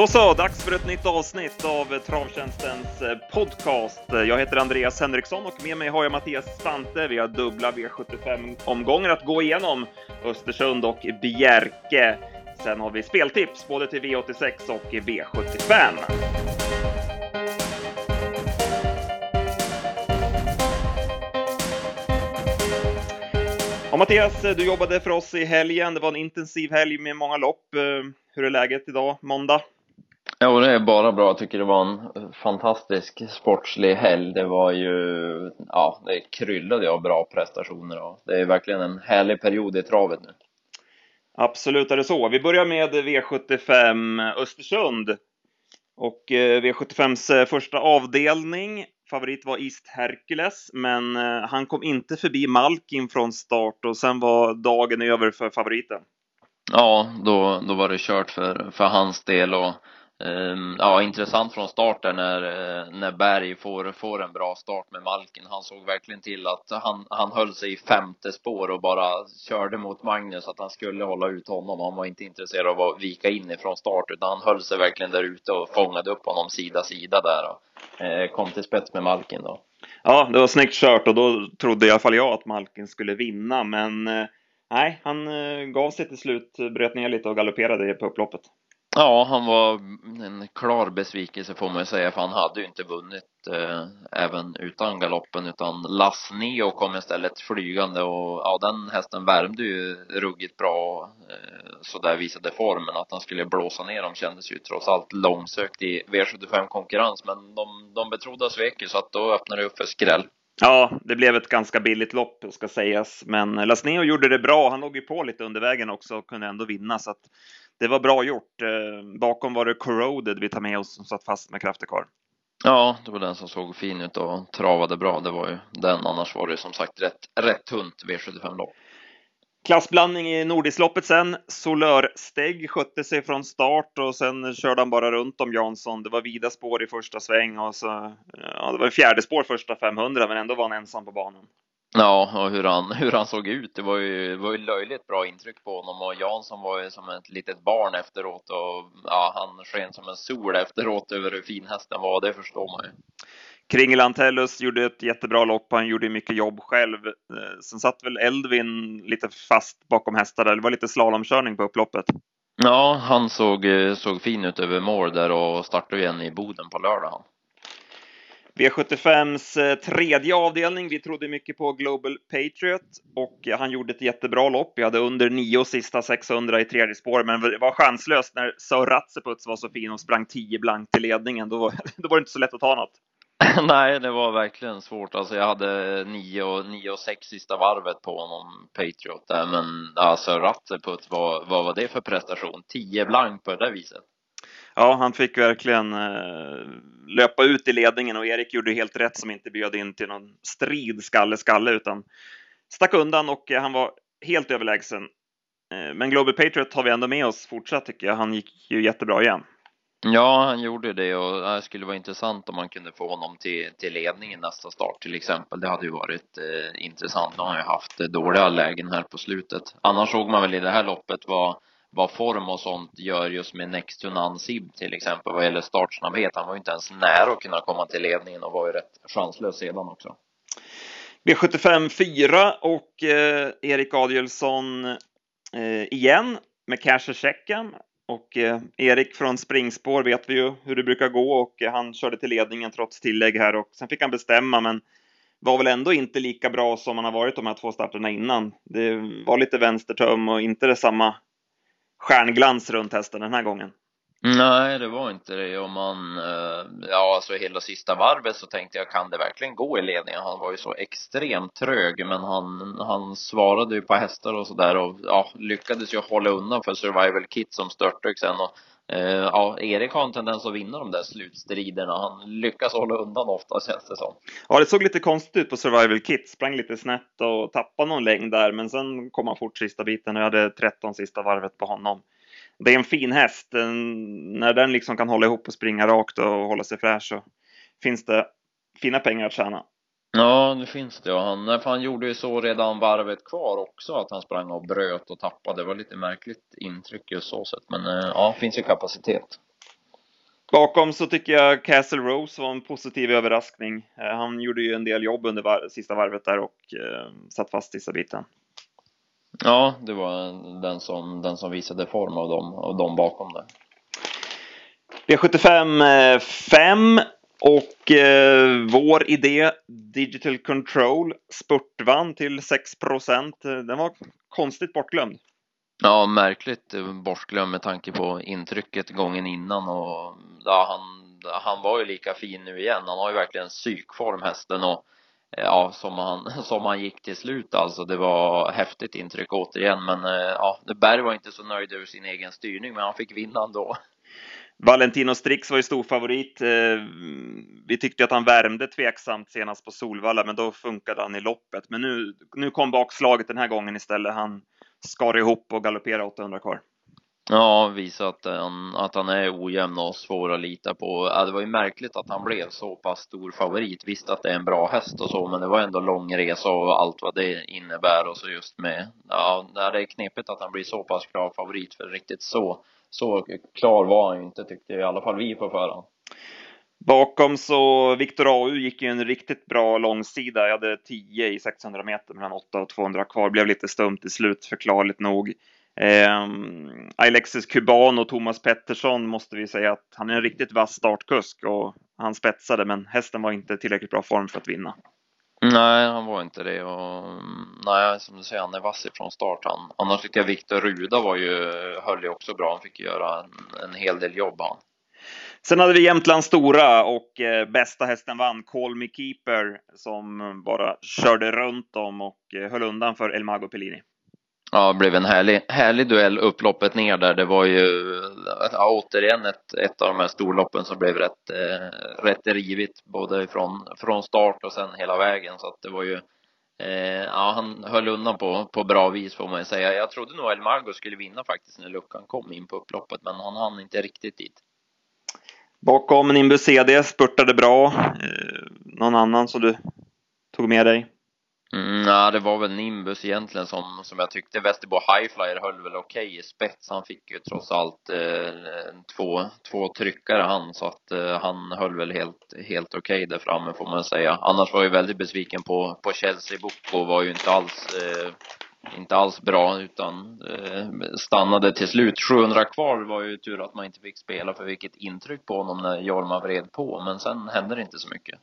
Då så, dags för ett nytt avsnitt av Travtjänstens eh, podcast. Jag heter Andreas Henriksson och med mig har jag Mattias Svante. Vi har dubbla V75-omgångar att gå igenom. Östersund och Bjerke. Sen har vi speltips både till V86 och V75. Ja, Mattias, eh, du jobbade för oss i helgen. Det var en intensiv helg med många lopp. Eh, hur är läget idag, måndag? Jo, det är bara bra. Jag tycker det var en fantastisk sportslig helg. Det var ju, ja, det kryllade av bra prestationer och det är verkligen en härlig period i travet nu. Absolut är det så. Vi börjar med V75 Östersund. Och eh, V75s eh, första avdelning. Favorit var East Hercules, men eh, han kom inte förbi Malkin från start och sen var dagen över för favoriten. Ja, då, då var det kört för, för hans del och Ehm, ja, intressant från starten när, eh, när Berg får, får en bra start med Malkin. Han såg verkligen till att han, han höll sig i femte spår och bara körde mot Magnus att han skulle hålla ut honom. Han var inte intresserad av att vika in ifrån start utan han höll sig verkligen där ute och fångade upp honom sida sida där och eh, kom till spets med Malkin då. Ja, det var snyggt kört och då trodde i alla fall jag att Malkin skulle vinna, men eh, nej, han eh, gav sig till slut, bröt ner lite och galopperade på upploppet. Ja, han var en klar besvikelse får man ju säga, för han hade ju inte vunnit eh, även utan galoppen, utan Las Neo kom istället flygande och ja, den hästen värmde ju ruggigt bra eh, så där visade formen att han skulle blåsa ner dem kändes ju trots allt långsökt i V75 konkurrens, men de, de betrodda svek ju så att då öppnade det upp för skräll. Ja, det blev ett ganska billigt lopp ska sägas, men Lasneo gjorde det bra. Han låg ju på lite under vägen också och kunde ändå vinna så att det var bra gjort. Eh, bakom var det Corroded vi tar med oss som satt fast med krafter kvar. Ja, det var den som såg fin ut och travade bra. Det var ju den. Annars var det som sagt rätt, rätt tunt V75-lopp. Klassblandning i Nordisloppet sen. Solör Steg skötte sig från start och sen körde han bara runt om Jansson. Det var vida spår i första sväng och så, ja, det var fjärde spår första 500, men ändå var han ensam på banan. Ja, och hur han, hur han såg ut. Det var ju, det var ju löjligt bra intryck på honom och Jansson var ju som ett litet barn efteråt och ja, han sken som en sol efteråt över hur fin hästen var. Det förstår man ju. Kringel Antellus gjorde ett jättebra lopp. Han gjorde mycket jobb själv. Eh, sen satt väl Eldvin lite fast bakom hästar där. Det var lite slalomkörning på upploppet. Ja, han såg, såg fin ut över mål där och startade igen i Boden på lördag. V75s eh, tredje avdelning. Vi trodde mycket på Global Patriot och eh, han gjorde ett jättebra lopp. Vi hade under nio sista 600 i tredje spår, men det var chanslöst när Sir Ratseputs var så fin och sprang 10 blankt till ledningen. Då, då var det inte så lätt att ta något. Nej, det var verkligen svårt. Alltså jag hade nio och, nio och sex sista varvet på honom, Patriot där, men alltså Ratseput, vad, vad var det för prestation? 10 blank på det där viset ja, han fick verkligen eh, löpa ut i ledningen och Erik gjorde helt rätt som inte bjöd in till någon strid skalle-skalle utan stack undan och eh, han var helt överlägsen. Eh, men Global Patriot har vi ändå med oss fortsatt tycker jag. Han gick ju jättebra igen. Ja, han gjorde det och eh, det skulle vara intressant om man kunde få honom till, till ledningen nästa start till exempel. Det hade ju varit eh, intressant. Han har ju haft eh, dåliga lägen här på slutet. Annars såg man väl i det här loppet vad vad form och sånt gör just med Next to Nansib till exempel vad gäller startsnabbhet. Han var ju inte ens nära att kunna komma till ledningen och var ju rätt chanslös sedan också. B75 4 och eh, Erik Adielsson eh, igen med cash checken. Och eh, Erik från springspår vet vi ju hur det brukar gå och eh, han körde till ledningen trots tillägg här och sen fick han bestämma men var väl ändå inte lika bra som han har varit de här två starterna innan. Det var lite vänstertöm och inte det samma stjärnglans runt hästen den här gången. Nej, det var inte det. Om man, eh, ja alltså hela sista varvet så tänkte jag, kan det verkligen gå i ledningen? Han var ju så extremt trög, men han, han svarade ju på hästar och sådär och ja, lyckades ju hålla undan för Survival Kit som störtdök sen och Eh, ja, Erik har en tendens att vinna de där slutstriderna. Han lyckas hålla undan ofta känns det som. Ja, det såg lite konstigt ut på Survival Kit. Sprang lite snett och tappade någon längd där, men sen kom han fort sista biten och jag hade 13 sista varvet på honom. Det är en fin häst. När den liksom kan hålla ihop och springa rakt och hålla sig fräsch så finns det fina pengar att tjäna. Ja, det finns det. Och han, för han gjorde ju så redan varvet kvar också, att han sprang och bröt och tappade. Det var lite märkligt intryck just så sett. Men eh, ja, finns ju kapacitet. Bakom så tycker jag Castle Rose var en positiv överraskning. Eh, han gjorde ju en del jobb under var sista varvet där och eh, satt fast sista biten. Ja, det var den som, den som visade form av dem, av dem bakom det. V75 5 och eh, vår idé Digital Control spurtvann till 6% Den var konstigt bortglömd. Ja, märkligt bortglömd med tanke på intrycket gången innan och ja, han, han var ju lika fin nu igen. Han har ju verkligen psykform hästen och ja, som han, som han gick till slut alltså. Det var häftigt intryck återigen, men eh, ja, Berg var inte så nöjd över sin egen styrning, men han fick vinna ändå. Valentino Strix var ju stor favorit. Eh, vi tyckte att han värmde tveksamt senast på Solvalla, men då funkade han i loppet. Men nu, nu kom bakslaget den här gången istället. Han skar ihop och galopperade 800 kvar. Ja, visa att han, att han är ojämn och svår att lita på. Ja, det var ju märkligt att han blev så pass stor favorit. Visst att det är en bra häst och så, men det var ändå lång resa och allt vad det innebär och så just med, ja, det är knepigt att han blir så pass klar favorit för riktigt så så klar var han ju inte tyckte i alla fall vi på förhand. Bakom så Viktor AU gick ju en riktigt bra långsida. Jag hade 10 i 600 meter mellan 8 och 200 kvar. Blev lite stumt i slut, förklarligt nog. Eh, Alexis Kuban och Thomas Pettersson måste vi säga att han är en riktigt vass startkusk och han spetsade, men hästen var inte tillräckligt bra form för att vinna. Nej, han var inte det och nej, som du säger, han är vass ifrån start han. Annars tycker jag Viktor Ruda var ju, höll ju också bra. Han fick göra en, en hel del jobb han. Sen hade vi Jämtlands Stora och eh, bästa hästen vann, Call Me Keeper, som bara körde runt dem och eh, höll undan för Elmago Pellini. Ja, det blev en härlig, härlig duell upploppet ner där. Det var ju ja, återigen ett, ett av de här storloppen som blev rätt, eh, rätt rivigt både från, från start och sen hela vägen. Så att det var ju eh, ja, han höll undan på, på bra vis får man ju säga. Jag trodde nog El Mago skulle vinna faktiskt när luckan kom in på upploppet, men han hann inte riktigt dit. Bakom Nimbus CD spurtade bra. Eh, någon annan som du tog med dig? Mm, ja, det var väl Nimbus egentligen som, som jag tyckte. Västerbo Highflyer höll väl okej okay i spets. Han fick ju trots allt eh, två, två tryckare han, så att eh, han höll väl helt, helt okej okay där framme får man säga. Annars var jag väldigt besviken på, på Chelsea Boko, var ju inte alls eh, inte alls bra utan eh, stannade till slut. 700 kvar var ju tur att man inte fick spela för vilket intryck på honom när Jorma vred på, men sen hände det inte så mycket.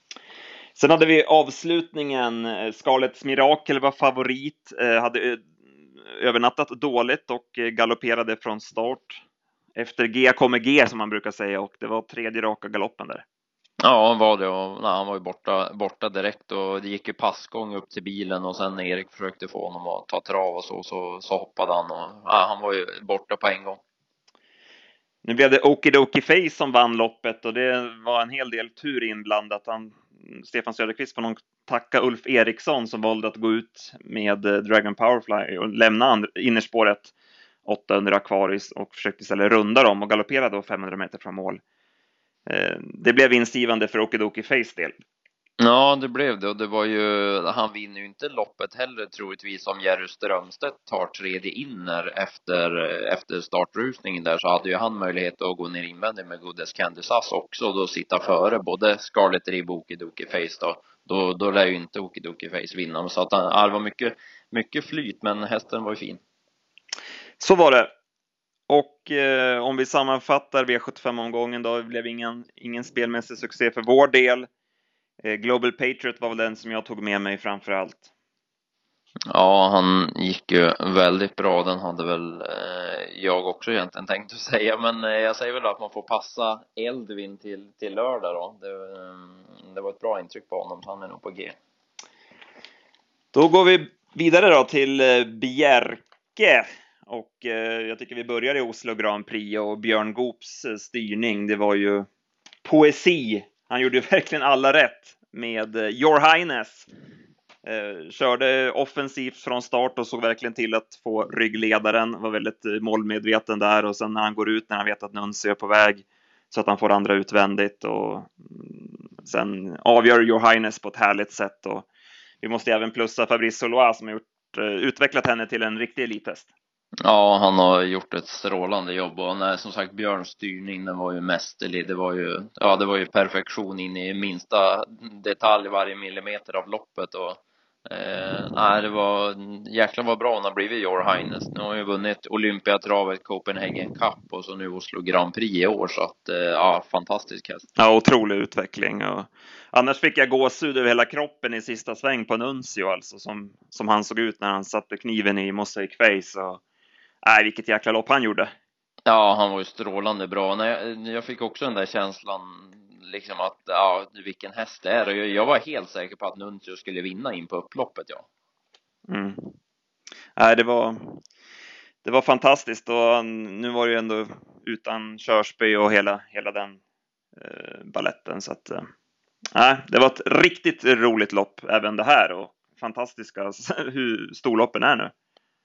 Sen hade vi avslutningen. Eh, Scarlets Mirakel var favorit, eh, hade eh, övernattat dåligt och galopperade från start. Efter G kommer G som man brukar säga och det var tredje raka galoppen där. Ja, var det och nej, han var ju borta, borta direkt och det gick ju passgång upp till bilen och sen Erik försökte få honom att ta trav och så, så, så hoppade han och ja, han var ju borta på en gång. Nu blev det Okidoki Face som vann loppet och det var en hel del tur inblandat. Han Stefan Söderqvist får nog tacka Ulf Eriksson som valde att gå ut med eh, Dragon Powerfly och lämna innerspåret 800 Aquaris och försökte istället runda dem och galoppera då 500 meter från mål. Eh, det blev vinstgivande för Okidoki Face del. Ja, det blev det och det var ju, han vinner ju inte loppet heller troligtvis om Jerry Strömstedt tar tredje inner efter, efter startrusningen där så hade ju han möjlighet att gå ner invändigt med Goodest Candy Sass också och då sitta före både Scarlett Rib och Okidoki Face då. Då, då lär ju inte Okidoki Face vinna så att han, det var mycket, mycket flyt men hästen var ju fin. Så var det. Och eh, om vi sammanfattar V75-omgången då, det blev ingen, ingen spelmässig succé för vår del. Eh, Global Patriot var väl den som jag tog med mig framför allt. Ja, han gick ju väldigt bra. Den hade väl eh, jag också egentligen tänkt att säga, men eh, jag säger väl att man får passa Eldvin till, till lördag då. Det, det var ett bra intryck på honom, så han är nog på G. Då går vi vidare då till Bjerke. Och eh, jag tycker vi börjar i Oslo Grand Prix och Björn Goops styrning. Det var ju poesi han gjorde ju verkligen alla rätt med eh, Your Highness. Eh, körde offensivt från start och såg verkligen till att få ryggledaren. Var väldigt eh, målmedveten där och sen när han går ut när han vet att Nunsi är på väg så att han får andra utvändigt och mm, sen avgör Your Highness på ett härligt sätt. Och vi måste även plussa Fabrice Solois som har gjort, eh, utvecklat henne till en riktig elithäst. Ja, han har gjort ett strålande jobb och nej, som sagt Björns styrning den var ju mästerlig. Det var ju, ja det var ju perfektion in i minsta detalj varje millimeter av loppet och eh, nej det var jäklar vad bra han har blivit Your Highness. Nu har han ju vunnit Olympiatravet, Copenhagen Cup och så nu Oslo Grand Prix i år så att eh, ja, fantastisk häst. Ja, otrolig utveckling och annars fick jag gåshud över hela kroppen i sista sväng på Nuncio alltså som, som han såg ut när han satte kniven i Mosaic Face och Nej, vilket jäkla lopp han gjorde. Ja, han var ju strålande bra. Nej, jag fick också den där känslan liksom att, ja, vilken häst det är. Och jag var helt säker på att Nuncio skulle vinna in på upploppet, ja. Mm. Nej, det var, det var fantastiskt och nu var det ju ändå utan Körsby och hela, hela den eh, balletten så att, eh, det var ett riktigt roligt lopp även det här och fantastiska hur storloppen är nu.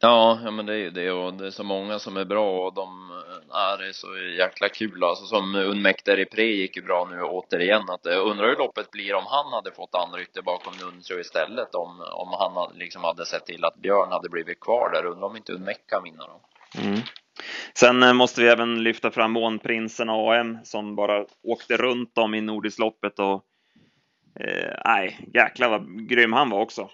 Ja, ja men det är ju det och det är så många som är bra och de, eh, det är så jäkla kul alltså som Unmäkter i Pre gick ju bra nu återigen att jag undrar hur loppet blir om han hade fått anrytte bakom Nuncio istället om, om han hade, liksom hade sett till att Björn hade blivit kvar där, undrar om inte Unmek kan vinna då. Mm. Sen eh, måste vi även lyfta fram Månprinsen AM som bara åkte runt om i Nordisloppet och eh, nej, jäklar vad grym han var också.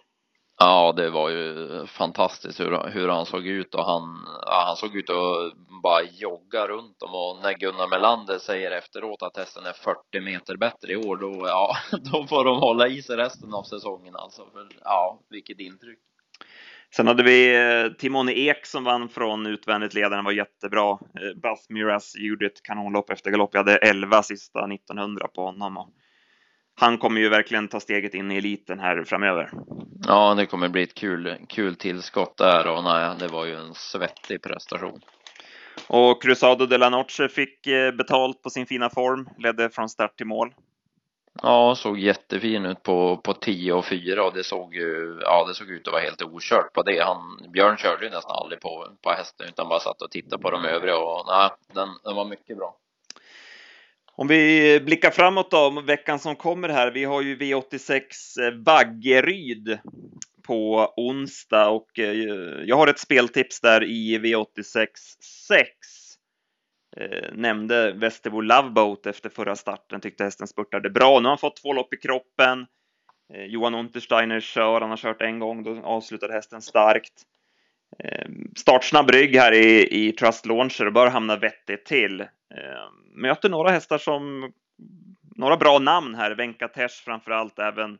Ja, det var ju fantastiskt hur, hur han såg ut och han, ja, han såg ut att bara jogga runt dem och när Gunnar Melander säger efteråt att hästen är 40 meter bättre i år då, ja, då får de hålla i sig resten av säsongen alltså. För, ja, vilket intryck. Sen hade vi Timone Timon Ek som vann från utvändigt ledaren, var jättebra. Eh, Buzz Miras gjorde ett kanonlopp efter galopp. Jag hade 11 sista 1900 på honom. Och han kommer ju verkligen ta steget in i eliten här framöver. Ja, det kommer bli ett kul, kul tillskott där och nej, det var ju en svettig prestation. Och Cruzado de la Noche fick eh, betalt på sin fina form, ledde från start till mål. Ja, såg jättefin ut på, på 10 och 4 och det såg ju, ja det såg ut att vara helt okört på det. Han, Björn körde ju nästan aldrig på, på hästen utan bara satt och tittade på de övriga och nej, den, den var mycket bra. Om vi blickar framåt då, veckan som kommer här. Vi har ju V86 eh, Vaggeryd på onsdag och eh, jag har ett speltips där i V86 6. Eh, nämnde Västerbo Loveboat efter förra starten, tyckte hästen spurtade bra. Nu har han fått två lopp i kroppen. Johan Untersteiner kör, han har kört en gång, då avslutade hästen starkt. Ehm, startsnabb rygg här i, i Trust Launcher och bör hamna vettigt till. Ehm, möter några hästar som några bra namn här. Venkatesh framför allt, även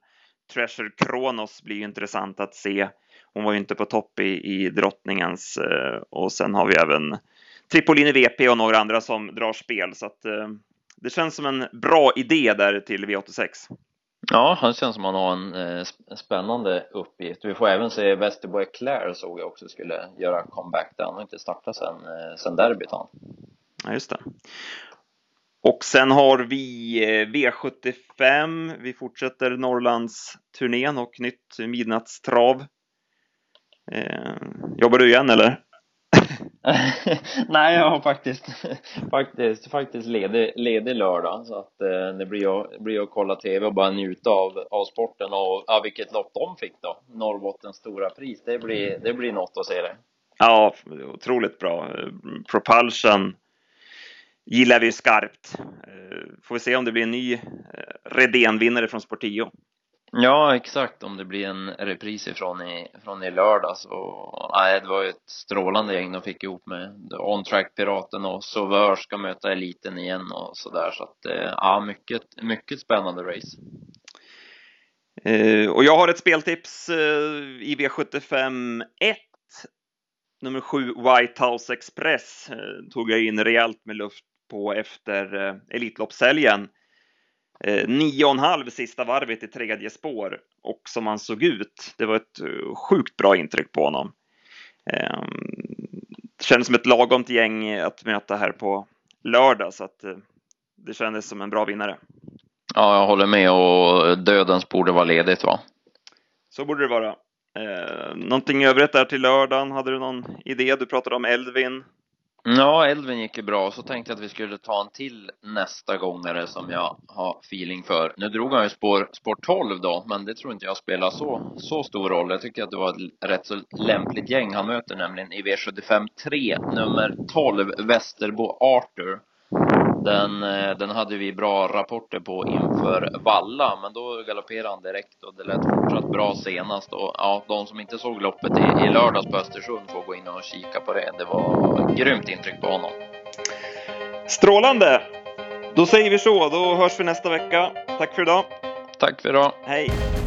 Treasure Kronos blir intressant att se. Hon var ju inte på topp i, i drottningens eh, och sen har vi även Tripolini VP och några andra som drar spel så att eh, det känns som en bra idé där till V86. Ja, han känns som han har en eh, spännande uppgift. Vi får även se Westerboy Claire såg jag också skulle göra comeback där. Han har inte startat sen, eh, sen derbyt han. Ja, just det. Och sen har vi eh, V75. Vi fortsätter Norrlandsturnén och nytt midnattstrav. Eh, jobbar du igen eller? Nej, jag har faktiskt, faktiskt, faktiskt ledig, ledig lördag så att eh, det blir jag, blir att kolla tv och bara njuta av, av sporten och ja, vilket lopp de fick då. Norrbottens stora pris. Det blir, det blir något att se det. Ja, otroligt bra. Propulsion gillar vi skarpt. Eh, får vi se om det blir en ny eh, Redén-vinnare från Sportio? Ja, exakt. Om det blir en repris ifrån i, från i lördags. Och, nej, det var ju ett strålande gäng de fick ihop med On Track Piraten och Sauveur ska möta eliten igen och sådär. Så att, eh, ja, mycket, mycket spännande race. Eh, och jag har ett speltips eh, i V75 1 nummer 7 White House Express tog jag in rejält med luft på efter Elitloppshelgen. Eh, nio och en halv sista varvet i tredje spår och som han såg ut. Det var ett eh, sjukt bra intryck på honom. Eh, det kändes som ett lagomt gäng att möta här på lördag så att eh, det kändes som en bra vinnare. Ja, jag håller med och dödens borde vara ledigt va? Så borde det vara. Eh, någonting övrigt där till lördagen? Hade du någon idé? Du pratade om Elvin. Ja, Elvin gick ju bra. Så tänkte jag att vi skulle ta en till nästa gångare som jag har feeling för. Nu drog han ju spår, spår 12 då, men det tror inte jag spelar så, så stor roll. Jag tycker att det var ett rätt så lämpligt gäng han möter, nämligen i V75 3, nummer 12, Västerbo Arthur. Den, eh, den hade vi bra rapporter på inför Valla, men då galopperade han direkt och det lät fortsatt bra senast. Och ja, de som inte såg loppet i, i lördags på Östersund får gå in och kika på det. Det var grymt intryck på honom. Strålande! Då säger vi så, då hörs vi nästa vecka. Tack för idag. Tack för idag. Hej!